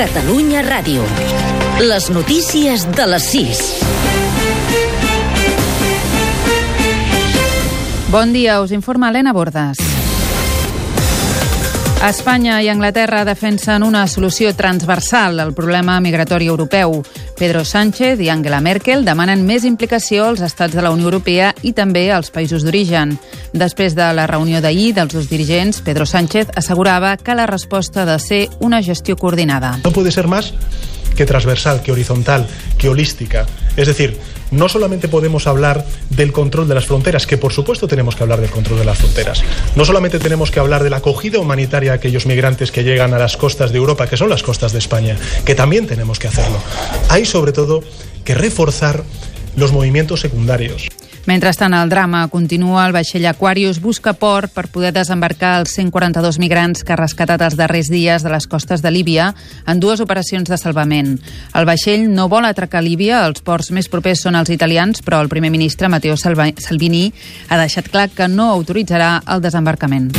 Catalunya Ràdio. Les notícies de les 6. Bon dia, us informa Helena Bordes. Espanya i Anglaterra defensen una solució transversal al problema migratori europeu. Pedro Sánchez i Angela Merkel demanen més implicació als estats de la Unió Europea i també als països d'origen. Després de la reunió d'ahir dels dos dirigents, Pedro Sánchez assegurava que la resposta ha de ser una gestió coordinada. No puede ser más que transversal, que horizontal, que holística. Es decir, no solamente podemos hablar del control de las fronteras, que por supuesto tenemos que hablar del control de las fronteras. No solamente tenemos que hablar de la acogida humanitaria a aquellos migrantes que llegan a las costas de Europa, que son las costas de España, que también tenemos que hacerlo. Hay sobre todo que reforzar los movimientos secundarios. Mentrestant, el drama continua. El vaixell Aquarius busca port per poder desembarcar els 142 migrants que ha rescatat els darrers dies de les costes de Líbia en dues operacions de salvament. El vaixell no vol atracar Líbia, els ports més propers són els italians, però el primer ministre, Matteo Salvini, ha deixat clar que no autoritzarà el desembarcament.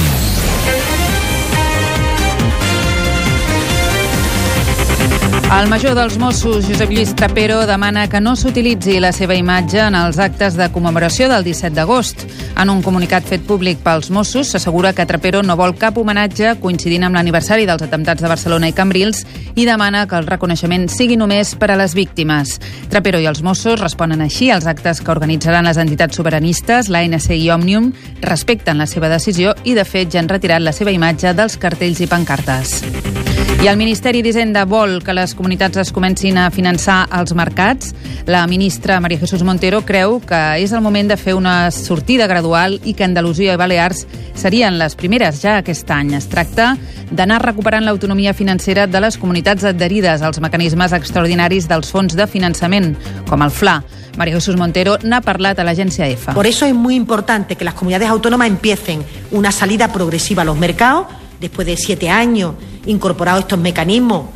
El major dels Mossos, Josep Lluís Trapero, demana que no s'utilitzi la seva imatge en els actes de commemoració del 17 d'agost. En un comunicat fet públic pels Mossos, s'assegura que Trapero no vol cap homenatge coincidint amb l'aniversari dels atemptats de Barcelona i Cambrils i demana que el reconeixement sigui només per a les víctimes. Trapero i els Mossos responen així als actes que organitzaran les entitats sobiranistes, l'ANC i Òmnium, respecten la seva decisió i, de fet, ja han retirat la seva imatge dels cartells i pancartes. I el Ministeri d'Hisenda vol que les comunitats es comencin a finançar els mercats. La ministra Maria Jesús Montero creu que és el moment de fer una sortida gradual i que Andalusia i Balears serien les primeres ja aquest any. Es tracta d'anar recuperant l'autonomia financera de les comunitats adherides als mecanismes extraordinaris dels fons de finançament, com el FLA. María Jesús Montero n'ha parlat a l'agència EFA. Por eso es muy importante que las comunidades autónomas empiecen una salida progresiva a los mercados después de siete años incorporados estos mecanismos,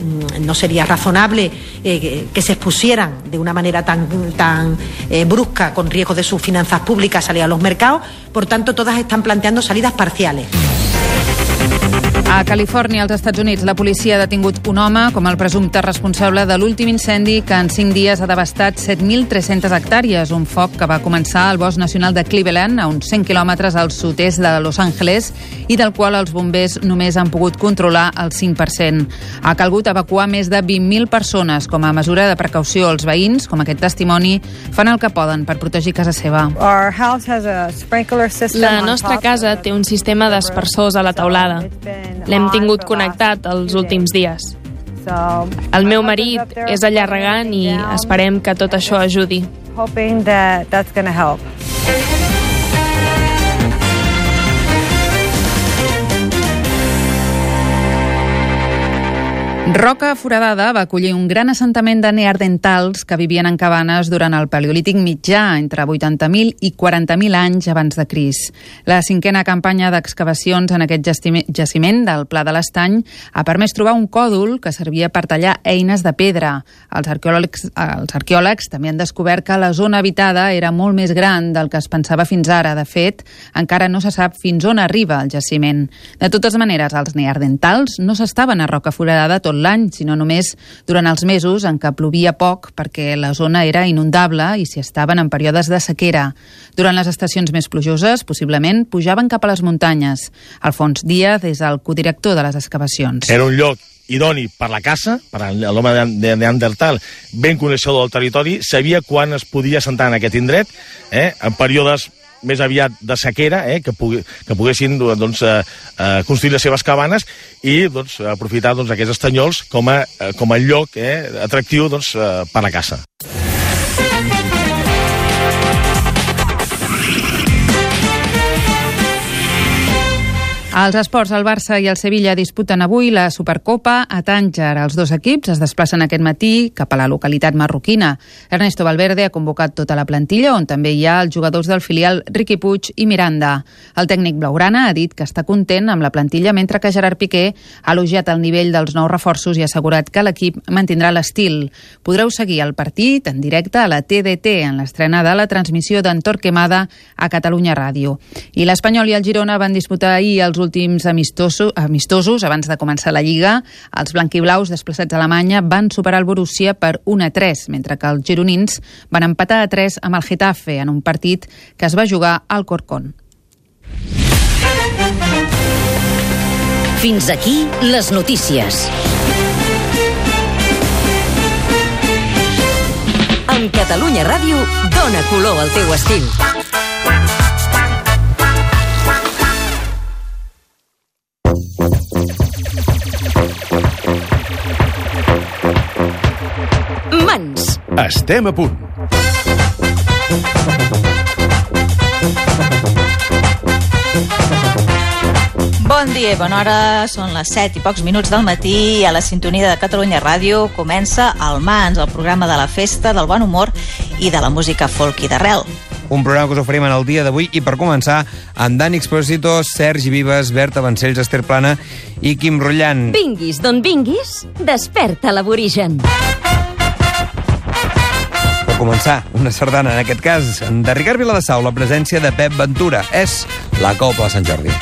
no sería razonable eh, que se expusieran de una manera tan, tan eh, brusca, con riesgo de sus finanzas públicas, salir a los mercados. Por tanto, todas están planteando salidas parciales. A Califòrnia, als Estats Units, la policia ha detingut un home com el presumpte responsable de l'últim incendi que en cinc dies ha devastat 7.300 hectàrees, un foc que va començar al bosc nacional de Cleveland, a uns 100 quilòmetres al sud-est de Los Angeles, i del qual els bombers només han pogut controlar el 5%. Ha calgut evacuar més de 20.000 persones. Com a mesura de precaució, els veïns, com aquest testimoni, fan el que poden per protegir casa seva. La nostra casa té un sistema d'aspersors a la taulada. L'hem tingut connectat els últims dies. El meu marit és allà regant i esperem que tot això ajudi. Roca Foradada va acollir un gran assentament de neardentals que vivien en cabanes durant el Paleolític mitjà, entre 80.000 i 40.000 anys abans de Cris. La cinquena campanya d'excavacions en aquest jaciment del Pla de l'Estany ha permès trobar un còdul que servia per tallar eines de pedra. Els arqueòlegs, els arqueòlegs també han descobert que la zona habitada era molt més gran del que es pensava fins ara. De fet, encara no se sap fins on arriba el jaciment. De totes maneres, els neardentals no s'estaven a Roca Foradada tot l'any, sinó només durant els mesos en què plovia poc perquè la zona era inundable i si estaven en períodes de sequera. Durant les estacions més plujoses, possiblement, pujaven cap a les muntanyes. Alfons Díaz és el codirector de les excavacions. Era un lloc idoni per la caça, per l'home de Neandertal, ben coneixedor del territori, sabia quan es podia assentar en aquest indret, eh, en períodes més aviat de sequera, eh, que, pugui, que poguessin doncs, eh, eh, construir les seves cabanes i doncs, aprofitar doncs, aquests estanyols com a, eh, com a lloc eh, atractiu doncs, eh, per a la caça. Als esports, el Barça i el Sevilla disputen avui la Supercopa a Tànger. Els dos equips es desplacen aquest matí cap a la localitat marroquina. Ernesto Valverde ha convocat tota la plantilla, on també hi ha els jugadors del filial Riqui Puig i Miranda. El tècnic blaugrana ha dit que està content amb la plantilla, mentre que Gerard Piqué ha elogiat el nivell dels nous reforços i ha assegurat que l'equip mantindrà l'estil. Podreu seguir el partit en directe a la TDT en l'estrena de la transmissió d'en Torquemada a Catalunya Ràdio. I l'Espanyol i el Girona van disputar ahir els últims amistosos, amistosos abans de començar la Lliga, els blanquiblaus desplaçats a Alemanya van superar el Borussia per 1 a 3, mentre que els gironins van empatar a 3 amb el Getafe en un partit que es va jugar al Corcón. Fins aquí les notícies. Amb Catalunya Ràdio, dona color al teu estil. Mans. Estem a punt. Bon dia i bona hora, són les 7 i pocs minuts del matí i a la sintonia de Catalunya Ràdio comença el Mans, el programa de la festa, del bon humor i de la música folk i d'arrel. Un programa que us oferim en el dia d'avui i per començar amb Dani Exposito, Sergi Vives, Berta Vancells, Esther Plana i Quim Rotllant. Vinguis d'on vinguis, desperta l'aborigen. Per començar, una sardana, en aquest cas, de Ricard Viladasau, la presència de Pep Ventura. És la Copla Sant Jordi.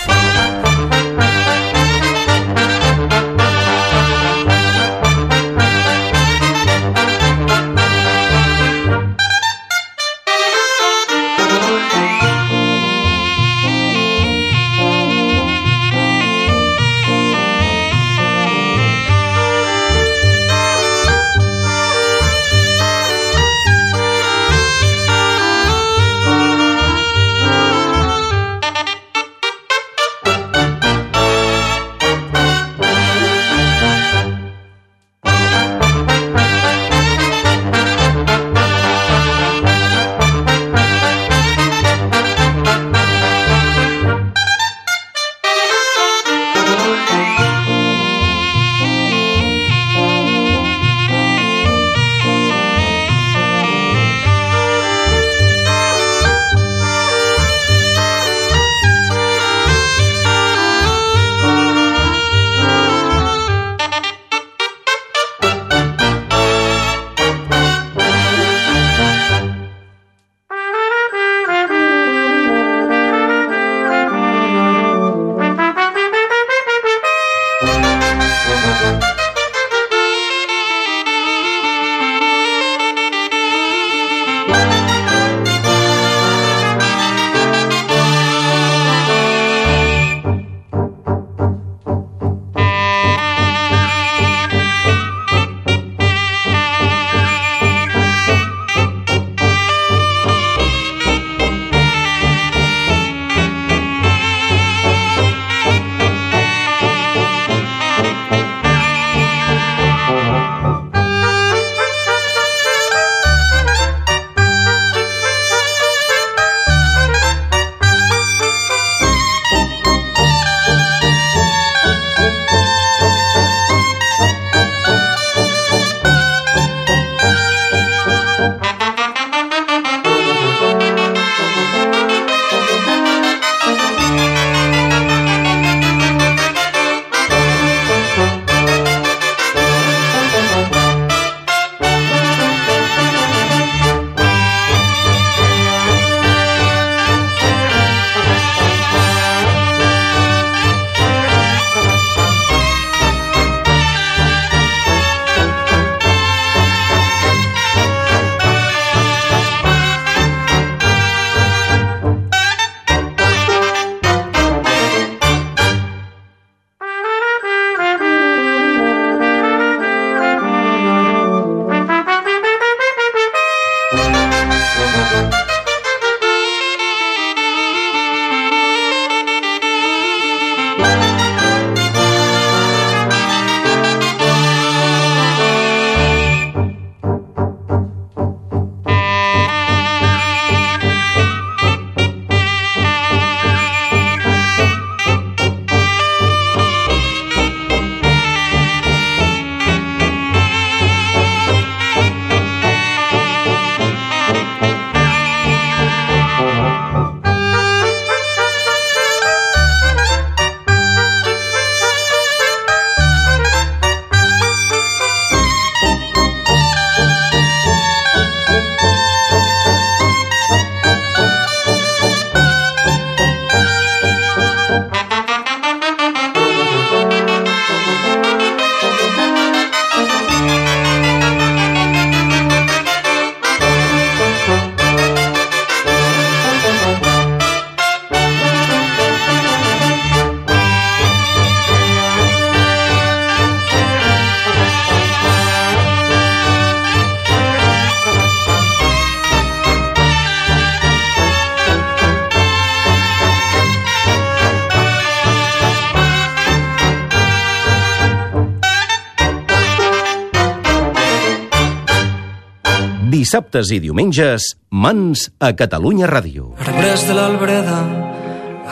Dissabtes i diumenges, Mans a Catalunya Ràdio. Arbres de l'Albreda,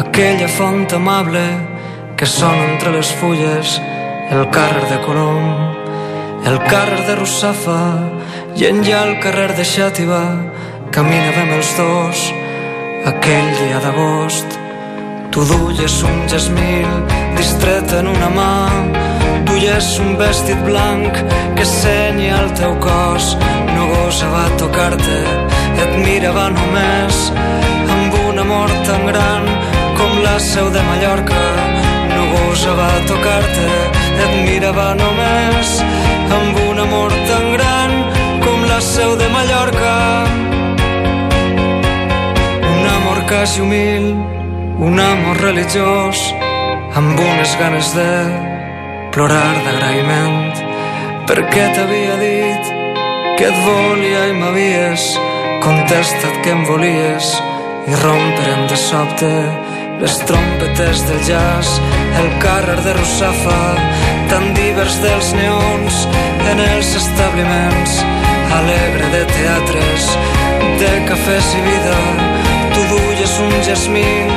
aquella font amable que sona entre les fulles, el carrer de Colom, el carrer de Russafa i enllà el carrer de Xàtiva, caminàvem els dos aquell dia d'agost. Tu duies un jasmil distret en una mà, duies un vestit blanc que senya el teu cos, no gosava tocar-te, et mirava només amb un amor tan gran com la seu de Mallorca. No gosava tocar-te, et mirava només amb un amor tan gran com la seu de Mallorca. Un amor quasi humil, un amor religiós, amb unes ganes de plorar d'agraïment, perquè t'havia dit que et volia i m'havies contestat que em volies i romperen de sobte les trompetes del jazz, el carrer de Russafa, tan divers dels neons en els establiments, alegre de teatres, de cafès i vida. Tu duies un jasmín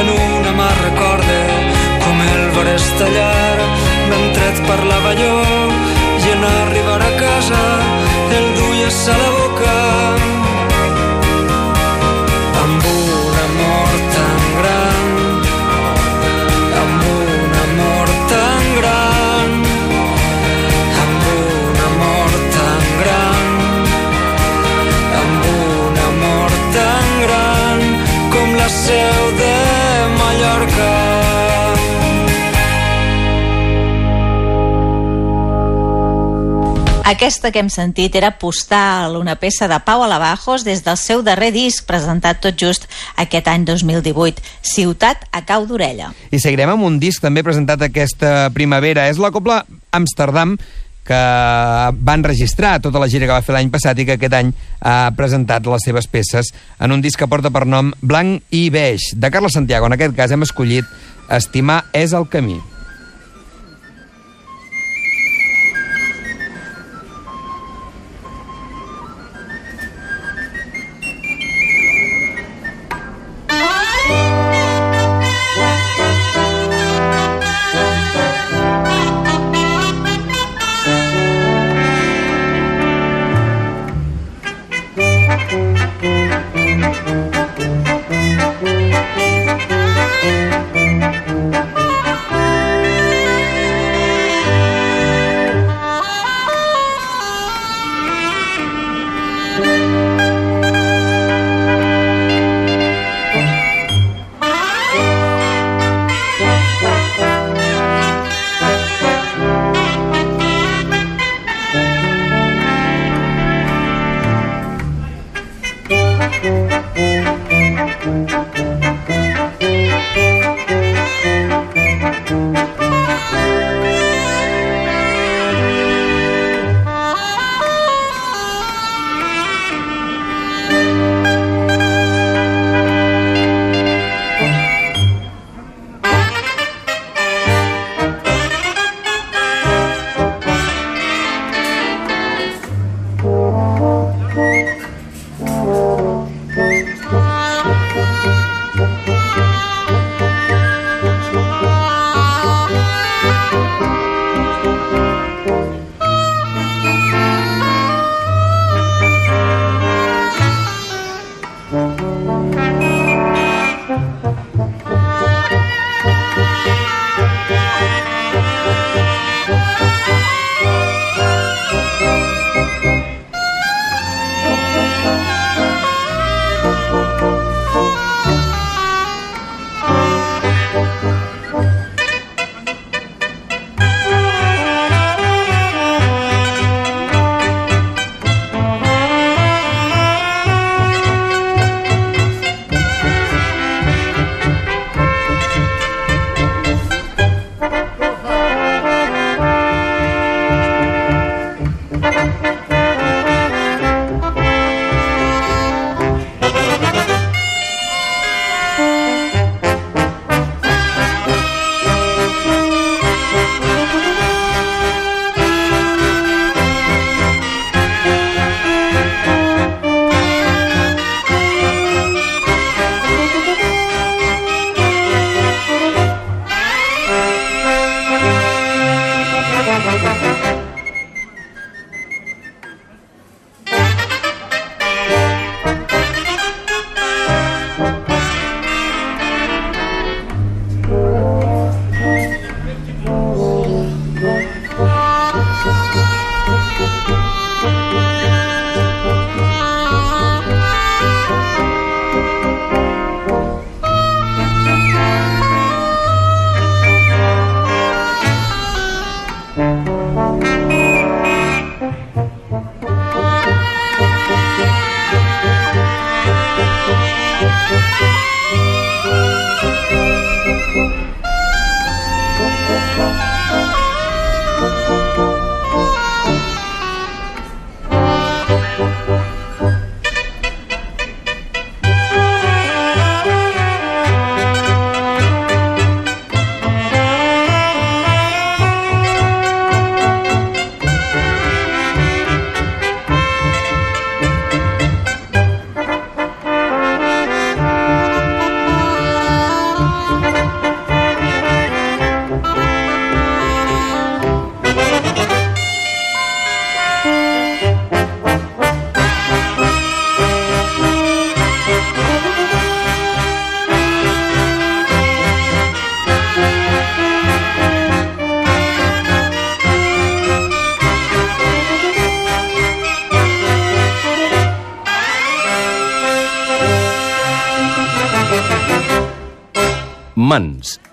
en una mà recorde com el vares tallar mentre et parlava jo i en arribar a casa el duies a la boca Aquesta que hem sentit era Postal, una peça de Pau Alabajos des del seu darrer disc presentat tot just aquest any 2018, Ciutat a cau d'orella. I seguirem amb un disc també presentat aquesta primavera. És la Copla Amsterdam, que va enregistrar tota la gira que va fer l'any passat i que aquest any ha presentat les seves peces en un disc que porta per nom Blanc i Beix. De Carles Santiago, en aquest cas, hem escollit Estimar és el camí.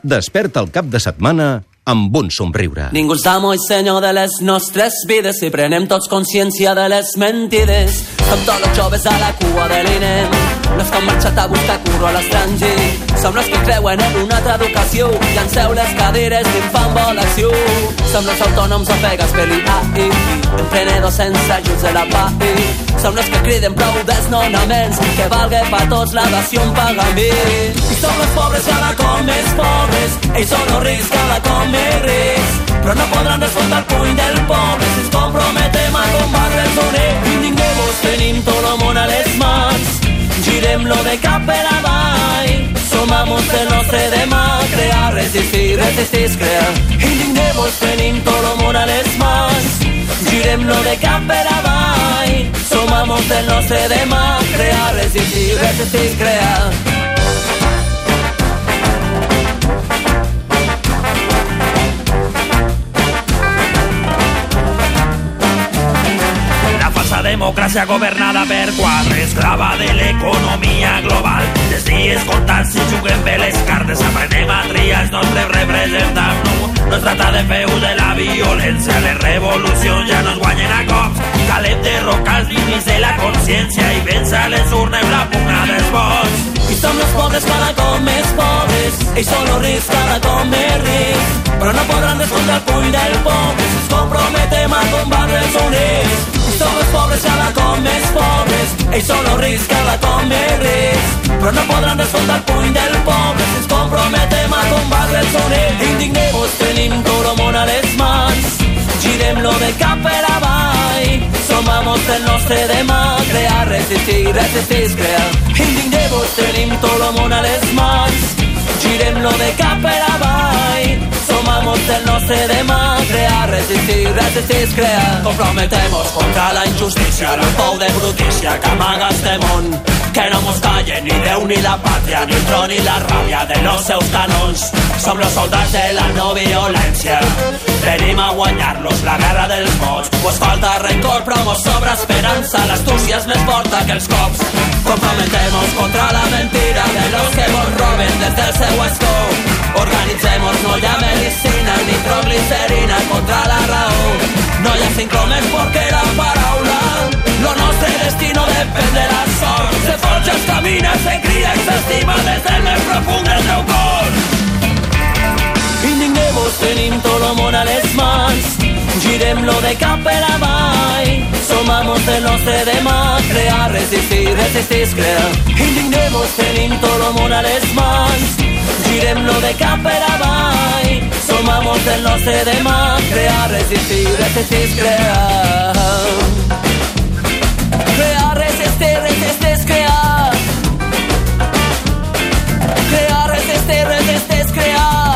Desperta el cap de setmana amb un somriure. Ningú és amo i senyor de les nostres vides si prenem tots consciència de les mentides. Som tots els joves a la cua de l'INEM, los que han marxat a buscar curro a l'estranger. Som els que creuen en una altra educació, llanceu les cadires d'infanvolació. Som els autònoms ofegues per l'IAI, emprenedors sense ajuts de la PAI. Som els que criden prou desnonaments, que valga per tots la dació un pagament. I som els pobres cada cop més pobres, ells són els rics cada cop més rics. Però no podran desfondar el puny del poble si ens comprometem a combatre el soner. Indigneu-vos, tenim tot el món a les mans, girem-lo de cap per avall. Som amos del nostre demà, crear, resistir, resistir, crear. Indigneu-vos, tenim tot el món a les mans, girem-lo de cap per avall. Som amos del nostre demà, crear, resistir, resistir, crear. La falsa democràcia governada per quatre esclava de l'economia global. Els dies si juguem bé les cartes, a triar els nostres representants. No, no es tracta de fer de la violència, les revolucions ja no es a cops. Calem derrocar els límits de la consciència i vèncer les urnes la pugna dels vots. I som els pobres cada cop més pobres, ells són els rics cada cop més no podran descomptar el puny pobres, ells són els rics cada cop més rics. Però no podran descomptar el puny del poble si ens comprometem a combatre els units. Indigneu-vos, tenim tot el món a les mans, girem-lo de cap per avall. Som amos del nostre demà, crear, resistir, resistir, crear. Indigneu-vos, tenim tot el món a les mans, Širemno vai. Peravaj del no se demás crear Resistir, resistir, crear. Comprometemos contra la injusticia La pou de brutícia que amaga este món. Que no mos calle ni Déu ni la pàtria Ni el tron ni la ràbia de los seus canons. Som los soldats de la no violència. Venim a guanyar-los la guerra dels mots. Vos falta rencor, però sobra esperança. L'astúcia és més forta que els cops. Comprometemos contra la mentira de los que vos roben des del seu escó. Organitzemos, no hi ha medicina ni nitroglicerina contra la raó. No hi ha síncromes porque la paraula. Lo nostre destino depèn de la sort. Se forja, es camina, se cria i s'estima des del més profund del teu cor. Indigneu-vos, tenim el món a les mans. Girem-lo de cap per avall. Som amos del crear, resistir, resistir, crear. Indigneu-vos, tenim el món a les mans. Girem-lo de cap per avall. Som amos del crear, resistir, resistir, crear. Crear, resistir, resistir, crear. Crear, resistir, resistir, crear.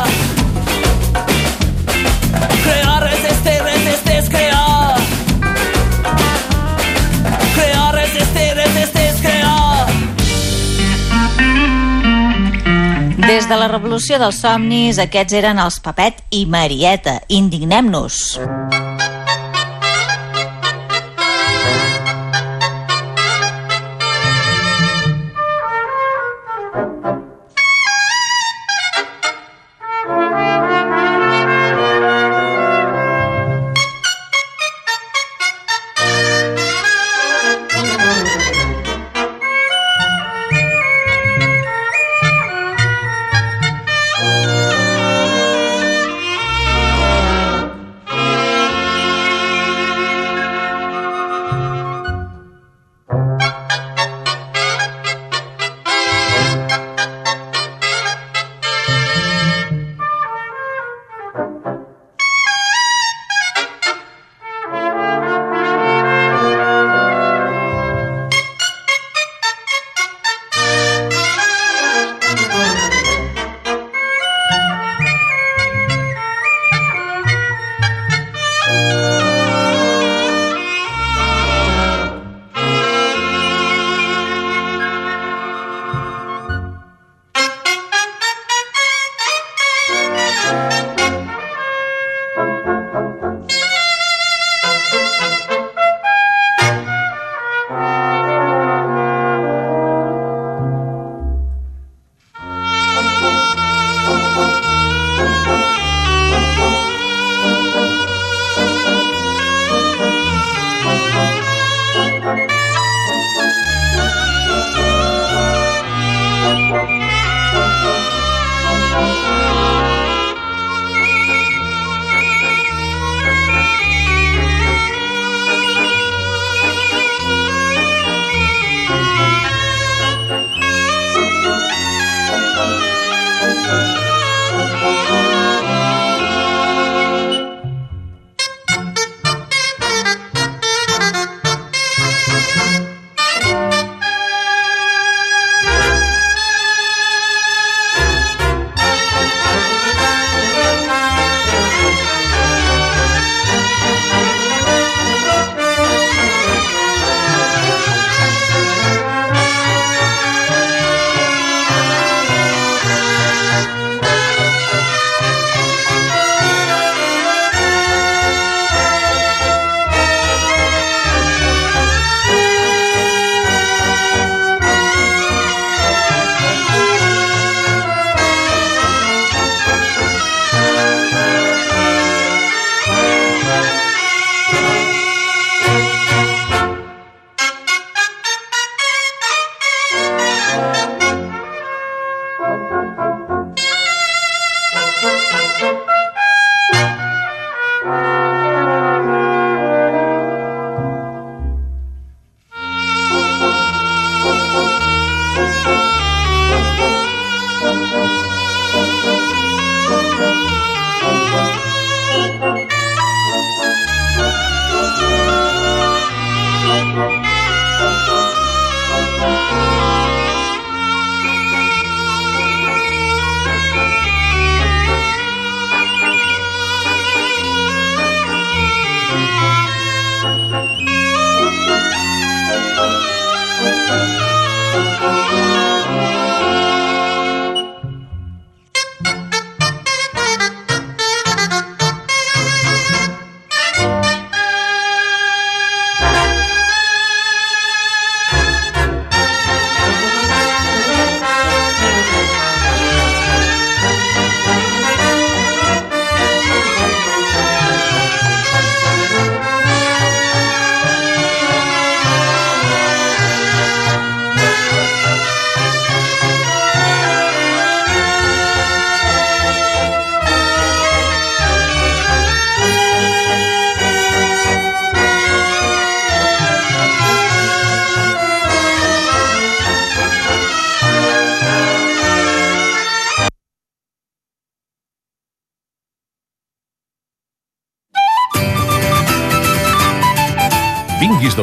De la revolució dels somnis, aquests eren els Papet i Marieta. Indignem-nos.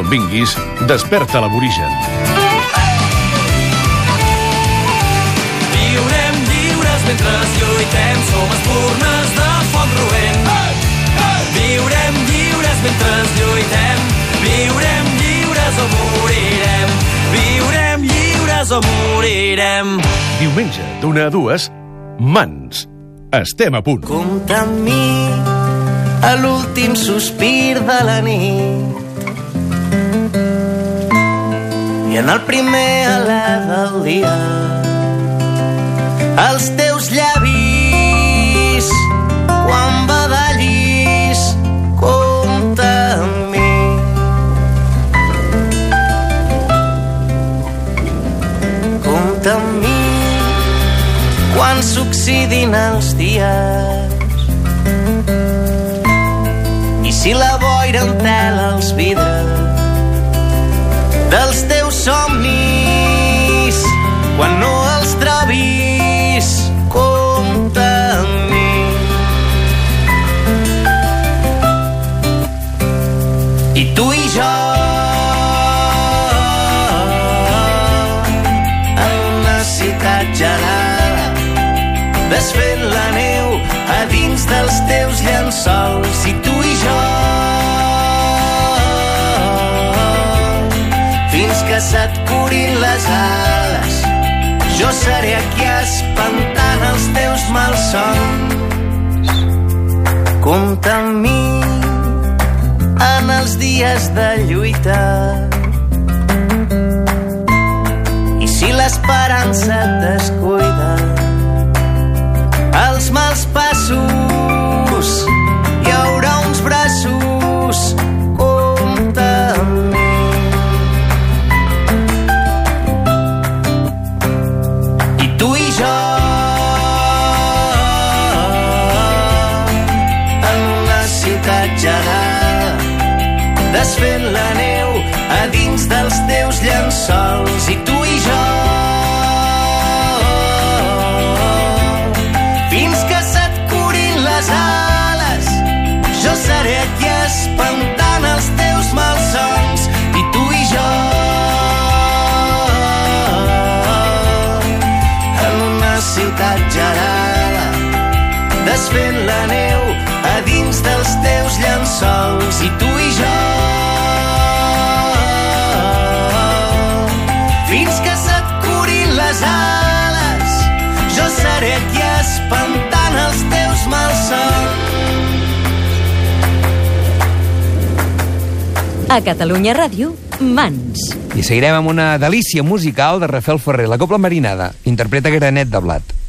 Vinguis d'on vinguis, desperta l'aborigen. Viurem lliures mentre lluitem, som espurnes de foc roent. Viurem lliures mentre lluitem, viurem lliures o morirem. Viurem lliures o morirem. Diumenge, d'una a dues, Mans. Estem a punt. Compta amb mi a l'últim sospir de la nit i en el primer alè del dia els teus llavis quan badallis compta amb mi. Compta amb mi quan succeïdin els dies. I si la boira entela els vidres dels teus somnis. Quan no els trobis compta amb mi. I tu i jo en una ciutat gelada desfent la neu a dins dels teus llençols. I tu i jo fins que se't curin les ales jo seré aquí espantant els teus malsons. Compta amb mi en els dies de lluita. I si l'esperança et descuida els mals passos desfent la neu a dins dels teus llençols i tu i jo. Fins que se't curin les ales jo seré aquí espantant els teus malsons i tu i jo. En una ciutat gelada desfent la neu a dins dels teus llençols i tu i jo A Catalunya Ràdio, Mans. I seguirem amb una delícia musical de Rafael Ferrer, la Copla Marinada. Interpreta Granet de Blat.